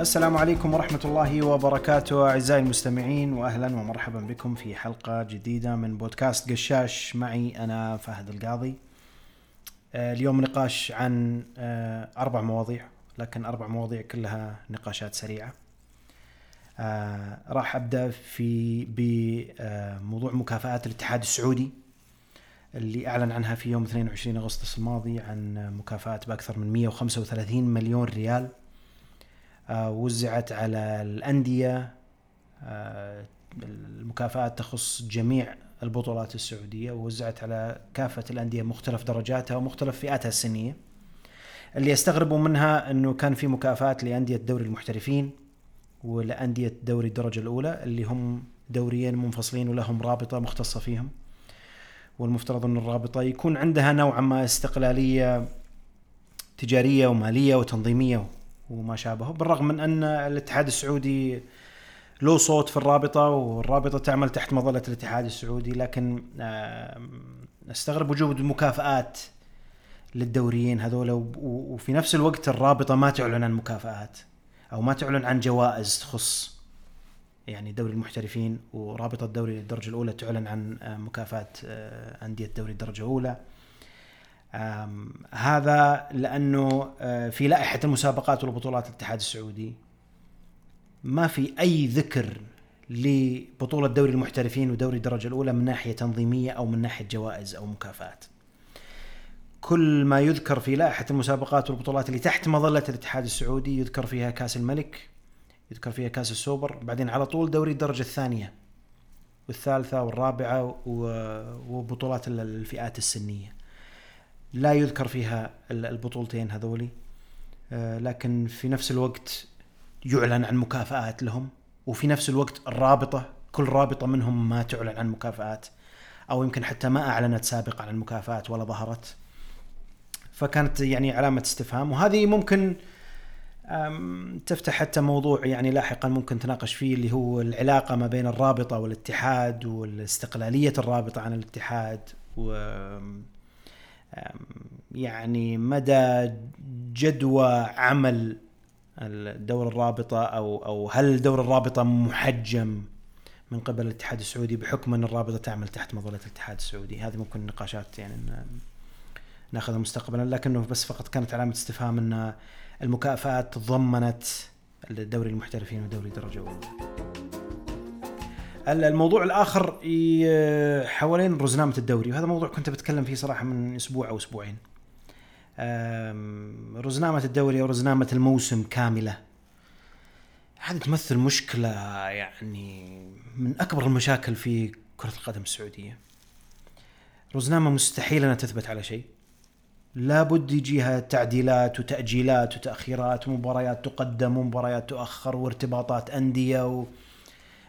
السلام عليكم ورحمة الله وبركاته أعزائي المستمعين وأهلا ومرحبا بكم في حلقة جديدة من بودكاست قشاش. معي أنا فهد القاضي. آه، اليوم نقاش عن آه، أربع مواضيع لكن أربع مواضيع كلها نقاشات سريعة. آه، راح أبدأ في بموضوع مكافآت الاتحاد السعودي اللي أعلن عنها في يوم 22 أغسطس الماضي عن مكافآت بأكثر من 135 مليون ريال. وزعت على الأندية آه، المكافآت تخص جميع البطولات السعودية ووزعت على كافة الأندية مختلف درجاتها ومختلف فئاتها السنية. اللي يستغربوا منها أنه كان في مكافآت لأندية دوري المحترفين ولأندية دوري الدرجة الأولى اللي هم دوريين منفصلين ولهم رابطة مختصة فيهم. والمفترض أن الرابطة يكون عندها نوعا ما استقلالية تجارية ومالية وتنظيمية وما شابه بالرغم من أن الاتحاد السعودي له صوت في الرابطة والرابطة تعمل تحت مظلة الاتحاد السعودي لكن استغرب وجود مكافآت للدوريين هذول وفي نفس الوقت الرابطة ما تعلن عن مكافآت أو ما تعلن عن جوائز تخص يعني دوري المحترفين ورابطة دوري الدرجة الأولى تعلن عن مكافآت أندية دوري الدرجة الأولى. هذا لأنه آه، في لائحة المسابقات والبطولات الاتحاد السعودي ما في أي ذكر لبطولة دوري المحترفين ودوري الدرجة الأولى من ناحية تنظيمية أو من ناحية جوائز أو مكافآت. كل ما يذكر في لائحة المسابقات والبطولات اللي تحت مظلة الاتحاد السعودي يذكر فيها كأس الملك يذكر فيها كأس السوبر بعدين على طول دوري الدرجة الثانية والثالثة والرابعة وبطولات الفئات السنية. لا يذكر فيها البطولتين هذولي. آه، لكن في نفس الوقت يعلن عن مكافآت لهم وفي نفس الوقت الرابطة كل رابطة منهم ما تعلن عن مكافآت أو يمكن حتى ما أعلنت سابقا عن مكافآت ولا ظهرت. فكانت يعني علامة استفهام وهذه ممكن تفتح حتى موضوع يعني لاحقا ممكن تناقش فيه اللي هو العلاقة ما بين الرابطة والاتحاد والاستقلالية الرابطة عن الاتحاد و يعني مدى جدوى عمل الدور الرابطة أو أو هل دور الرابطة محجم من قبل الاتحاد السعودي بحكم أن الرابطة تعمل تحت مظلة الاتحاد السعودي؟ هذه ممكن نقاشات يعني ناخذها مستقبلا لكنه بس فقط كانت علامة استفهام أن المكافآت تضمنت الدوري المحترفين ودوري الدرجة الأولى الموضوع الآخر حوالين رزنامه الدوري وهذا موضوع كنت بتكلم فيه صراحة من أسبوع أو أسبوعين. رزنامه الدوري أو رزنامه الموسم كاملة. هذه تمثل مشكلة يعني من أكبر المشاكل في كرة القدم السعودية. رزنامه مستحيل أنها تثبت على شيء. لابد يجيها تعديلات وتأجيلات وتأخيرات ومباريات تقدم ومباريات تؤخر وارتباطات أندية و...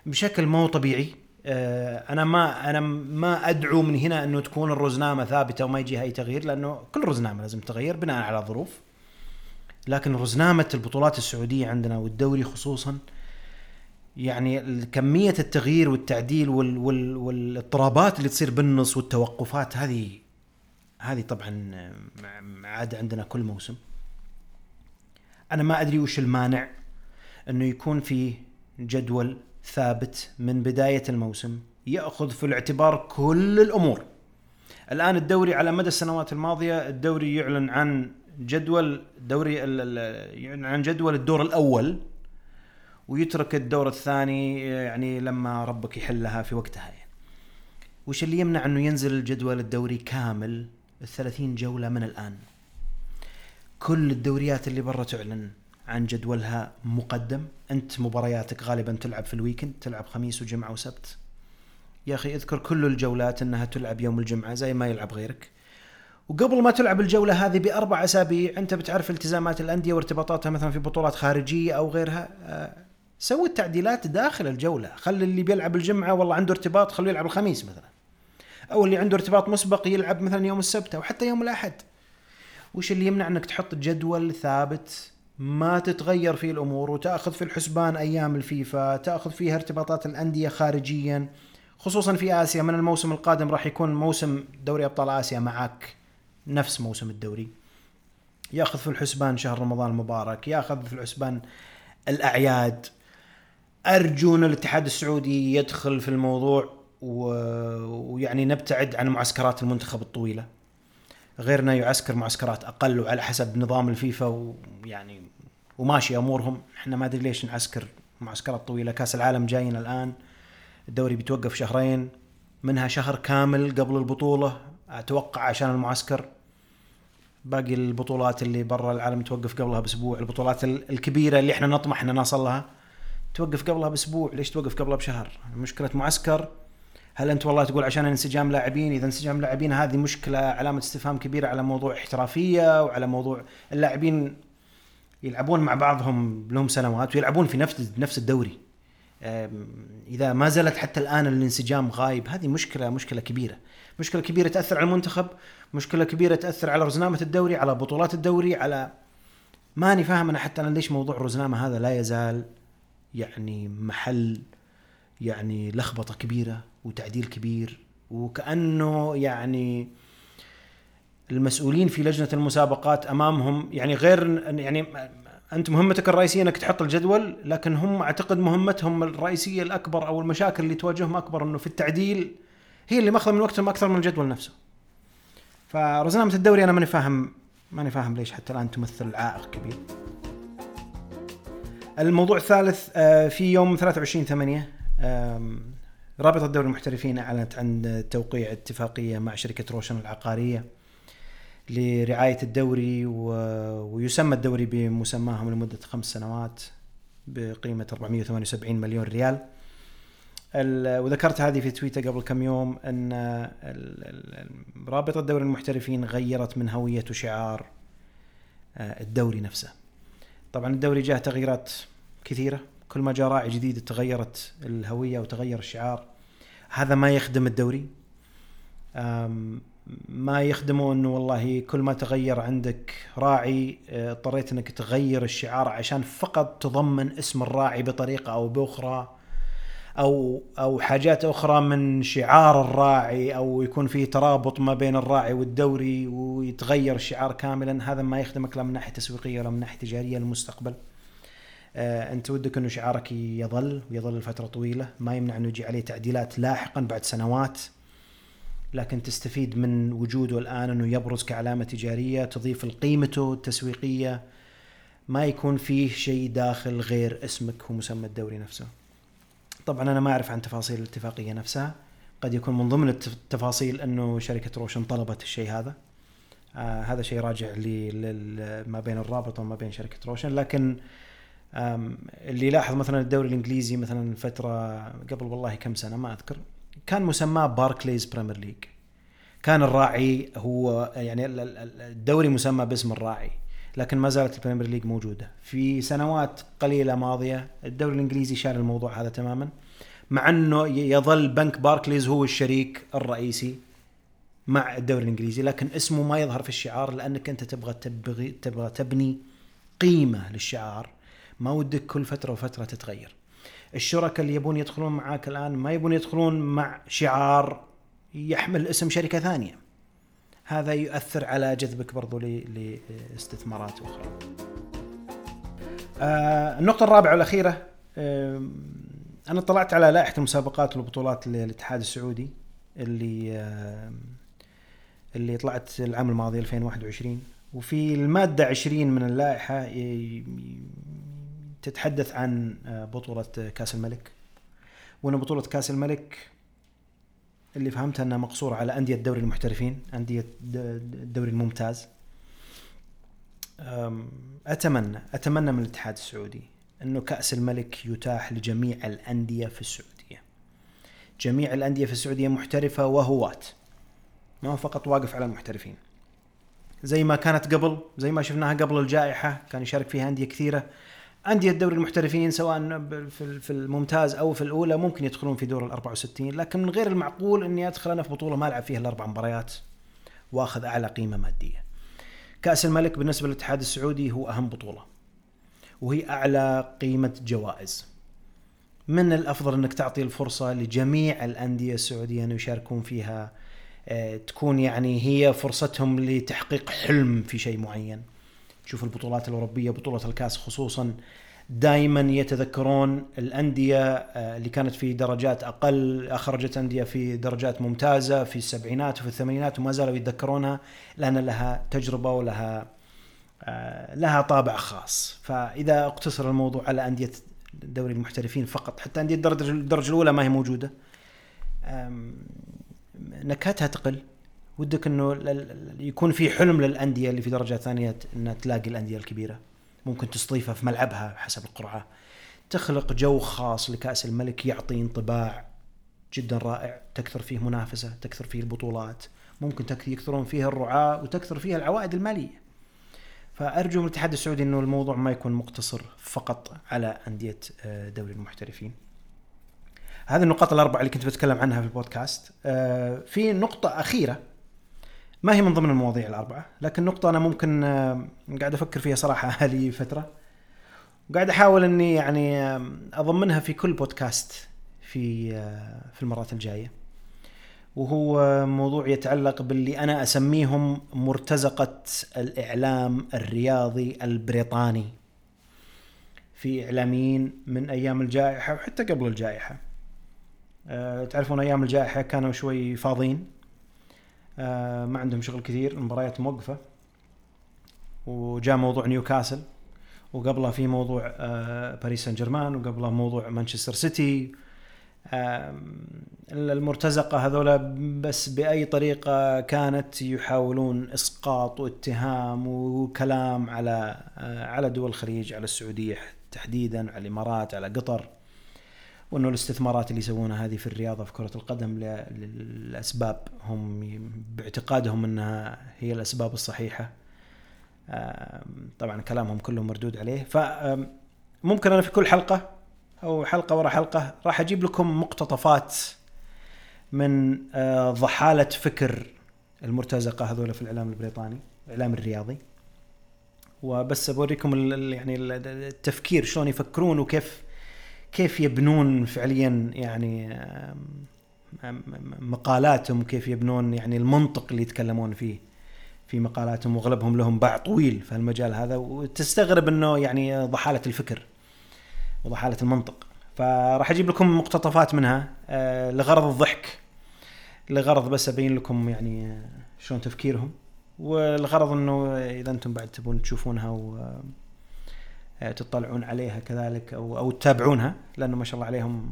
بشكل ما هو طبيعي. آه، أنا ما أنا ما أدعو من هنا أنه تكون الرزنامة ثابتة وما يجيها اي تغيير لأنه كل رزنامة لازم تغير بناء على ظروف. لكن رزنامة البطولات السعودية عندنا والدوري خصوصا يعني كمية التغيير والتعديل وال وال والاضطرابات اللي تصير بالنص والتوقفات هذه هذه طبعا عاده عندنا كل موسم. أنا ما أدري وش المانع أنه يكون في جدول ثابت من بداية الموسم يأخذ في الاعتبار كل الأمور. الآن الدوري على مدى السنوات الماضية الدوري يعلن عن جدول دوري يعلن عن جدول الدور الأول ويترك الدور الثاني يعني لما ربك يحلها في وقتها يعني. وش اللي يمنع إنه ينزل الجدول الدوري كامل ال 30 جولة من الآن؟ كل الدوريات اللي برا تعلن عن جدولها مقدم. أنت مبارياتك غالبا تلعب في الويكند تلعب خميس وجمعة وسبت. يا أخي أذكر كل الجولات أنها تلعب يوم الجمعة زي ما يلعب غيرك. وقبل ما تلعب الجولة هذه بأربع أسابيع أنت بتعرف التزامات الأندية وارتباطاتها مثلا في بطولات خارجية أو غيرها. آه، سوي التعديلات داخل الجولة. خلي اللي بيلعب الجمعة والله عنده ارتباط خليه يلعب الخميس مثلا. أو اللي عنده ارتباط مسبق يلعب مثلا يوم السبت أو حتى يوم الأحد. وش اللي يمنع إنك تحط جدول ثابت ما تتغير فيه الأمور وتأخذ في الحسبان أيام الفيفا تأخذ فيها ارتباطات الأندية خارجيا خصوصا في آسيا. من الموسم القادم راح يكون موسم دوري أبطال آسيا معك نفس موسم الدوري. يأخذ في الحسبان شهر رمضان المبارك يأخذ في الحسبان الأعياد. أرجو أن الاتحاد السعودي يدخل في الموضوع. ويعني نبتعد عن معسكرات المنتخب الطويلة. غيرنا يعسكر معسكرات أقل وعلى حسب نظام الفيفا ويعني وماشي أمورهم. إحنا ما أدري ليش نعسكر معسكرات طويلة. كأس العالم جاينا الآن. الدوري بيتوقف شهرين. منها شهر كامل قبل البطولة. أتوقع عشان المعسكر. باقي البطولات اللي برا العالم توقف قبلها بأسبوع. البطولات الكبيرة اللي إحنا نطمح إن نصل لها توقف قبلها بأسبوع. ليش توقف قبلها بشهر؟ مشكلة معسكر. هل أنت والله تقول عشان انسجام لاعبين إذا انسجام لاعبين هذه مشكلة علامة استفهام كبيرة على موضوع احترافية وعلى موضوع اللاعبين يلعبون مع بعضهم لهم سنوات ويلعبون في نفس نفس الدوري. إذا ما زالت حتى الآن الانسجام غايب هذه مشكلة مشكلة كبيرة. مشكلة كبيرة تأثر على المنتخب مشكلة كبيرة تأثر على رزنامة الدوري على بطولات الدوري على ماني فاهم أنا حتى أنا ليش موضوع رزنامة هذا لا يزال يعني محل يعني لخبطة كبيرة. وتعديل كبير وكأنه يعني المسؤولين في لجنة المسابقات أمامهم يعني غير يعني أنت مهمتك الرئيسية إنك تحط الجدول لكن هم أعتقد مهمتهم الرئيسية الأكبر أو المشاكل اللي تواجههم أكبر إنه في التعديل هي اللي ماخذة من وقتهم أكثر من الجدول نفسه. فرزنامه الدوري أنا ماني فاهم ماني فاهم ليش حتى الآن تمثل عائق كبير. الموضوع الثالث آه، في يوم 23 8 رابطة دوري المحترفين أعلنت عن توقيع اتفاقية مع شركة روشن العقارية لرعاية الدوري ويسمى الدوري بمسماهم لمدة خمس سنوات بقيمة 478 مليون ريال وذكرت هذه في تويتر قبل كم يوم أن رابطه دوري المحترفين غيرت من هوية وشعار آه، الدوري نفسه. طبعا الدوري جاء تغييرات كثيرة كل ما جاء راعي جديد تغيرت الهوية وتغير الشعار. هذا ما يخدم الدوري. ما يخدمه إنه والله كل ما تغير عندك راعي آه، اضطريت إنك تغير الشعار عشان فقط تضمن اسم الراعي بطريقة أو بأخرى أو أو حاجات أخرى من شعار الراعي أو يكون في ترابط ما بين الراعي والدوري ويتغير الشعار كاملا هذا ما يخدمك لا من ناحية تسويقية ولا من ناحية تجارية للمستقبل. آه أنت ودك إنه شعارك يظل ويظل لفترة طويلة. ما يمنع إنه يجي عليه تعديلات لاحقا بعد سنوات. لكن تستفيد من وجوده الآن إنه يبرز كعلامه تجارية تضيف لقيمته التسويقية. ما يكون فيه شيء داخل غير اسمك ومسمى الدوري نفسه. طبعا أنا ما أعرف عن تفاصيل الاتفاقية نفسها. قد يكون من ضمن التفاصيل إنه شركة روشن طلبت الشيء هذا. آه هذا شيء راجع ما بين الرابطه وما بين شركة روشن. لكن اللي لاحظ مثلا الدوري الإنجليزي مثلا فترة قبل والله كم سنة ما أذكر كان مسماه باركليز Premier League كان الراعي هو يعني الدوري مسمى باسم الراعي لكن ما زالت ال Premier League موجودة. في سنوات قليلة ماضية الدوري الإنجليزي شال الموضوع هذا تماما مع إنه يظل بنك باركليز هو الشريك الرئيسي مع الدوري الإنجليزي لكن اسمه ما يظهر في الشعار لأنك أنت تبغى تبغي تبغى تبني قيمة للشعار. ما ودك كل فترة وفترة تتغير. الشركاء اللي يبون يدخلون معاك الآن ما يبون يدخلون مع شعار يحمل اسم شركة ثانية. هذا يؤثر على جذبك برضو لاستثمارات أخرى. آه النقطة الرابعة والأخيرة آه أنا اطلعت على لائحة المسابقات والبطولات للاتحاد السعودي اللي اللي طلعت العام الماضي 2021 وفي المادة 20 من اللائحة تتحدث عن آه، بطولة كأس الملك. وأن بطولة كأس الملك اللي فهمتها أنها مقصورة على أندية دوري المحترفين أندية الدوري الممتاز. أتمنى أتمنى من الاتحاد السعودي انه كأس الملك يتاح لجميع الأندية في السعودية. جميع الأندية في السعودية محترفة وهوات ما هو فقط واقف على المحترفين. زي ما كانت قبل زي ما شفناها قبل الجائحة كان يشارك فيها أندية كثيرة. أندية الدوري المحترفين سواء في الممتاز أو في الأولى ممكن يدخلون في دور ال 64 لكن من غير المعقول إني أدخل أنا في بطولة ما ألعب فيها الاربع مباريات وأخذ أعلى قيمة مادية. كأس الملك بالنسبة للاتحاد السعودي هو أهم بطولة. وهي أعلى قيمة جوائز. من الأفضل إنك تعطي الفرصة لجميع الأندية السعودية ان يشاركون فيها آه، تكون يعني هي فرصتهم لتحقيق حلم في شيء معين. تشوف البطولات الأوروبية بطولة الكاس خصوصا. دائما يتذكرون الأندية آه، اللي كانت في درجات أقل أخرجت أندية في درجات ممتازة في السبعينات وفي الثمانينات وما زالوا يتذكرونها لأن لها تجربة ولها آه، لها طابع خاص. فإذا اقتصر الموضوع على أندية دوري المحترفين فقط حتى أندية الدرجة الأولى ما هي موجودة. نكهتها تقل. ودك إنه يكون في حلم للأندية اللي في درجات ثانية إنها تلاقي الأندية الكبيرة. ممكن تستضيفها في ملعبها حسب القرعة. تخلق جو خاص لكأس الملك يعطي انطباع جدا رائع. تكثر فيه منافسة تكثر فيه البطولات. ممكن يكثرون فيها الرعاة وتكثر فيها العوائد المالية. فأرجو من الاتحاد السعودي إنه الموضوع ما يكون مقتصر فقط على أندية آه، دوري المحترفين. هذه النقاط الأربعة اللي كنت بتكلم عنها في البودكاست. آه، في نقطة أخيرة. ما هي من ضمن المواضيع الأربعة لكن نقطة أنا ممكن آه، قاعد أفكر فيها صراحة لي فترة. وقاعد أحاول إني يعني أضمنها في كل بودكاست في في المرات الجاية. وهو موضوع يتعلق باللي أنا أسميهم مرتزقة الإعلام الرياضي البريطاني. في إعلاميين من أيام الجائحة وحتى قبل الجائحة. أه تعرفون أيام الجائحة كانوا شوي فاضيين. ما عندهم شغل كثير المباريات موقفة. وجاء موضوع نيوكاسل وقبله في موضوع أه باريس سان جيرمان وقبله موضوع مانشستر سيتي. المرتزقة هذولا بس بأي طريقة كانت يحاولون إسقاط واتهام وكلام على آه، على دول الخليج على السعودية تحديدا على الإمارات على قطر. وأنه الاستثمارات اللي يسوونها هذه في الرياضة في كرة القدم للأسباب هم باعتقادهم أنها هي الأسباب الصحيحة. طبعا كلامهم كله مردود عليه. فممكن أنا في كل حلقة أو حلقة ورا حلقة راح أجيب لكم مقتطفات من آه، ضحالة فكر المرتزقة هذول في الإعلام البريطاني الإعلام الرياضي. وبس بوريكم يعني التفكير شلون يفكرون وكيف كيف يبنون فعليا يعني مقالاتهم كيف يبنون يعني المنطق اللي يتكلمون فيه في مقالاتهم وأغلبهم لهم باع طويل في المجال هذا وتستغرب إنه يعني ضحالة الفكر وضحالة المنطق. فراح أجيب لكم مقتطفات منها آه، لغرض الضحك لغرض بس أبين لكم يعني آه، شلون تفكيرهم والغرض إنه إذا أنتم بعد تبون تشوفونها و تطلعون عليها كذلك أو أو تتابعونها لأنه ما شاء الله عليهم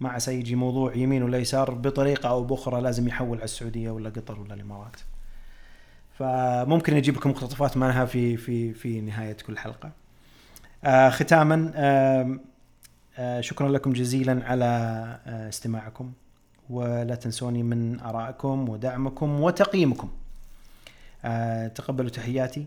ما عسى يجي موضوع يمين ولا يسار بطريقة أو بأخرى لازم يحول على السعودية ولا قطر ولا الإمارات. فممكن نجيب لكم مقتطفات منها في في في نهاية كل حلقة. آه ختاما آه آه شكرا لكم جزيلا على آه استماعكم ولا تنسوني من آرائكم ودعمكم وتقييمكم آه تقبلوا تحياتي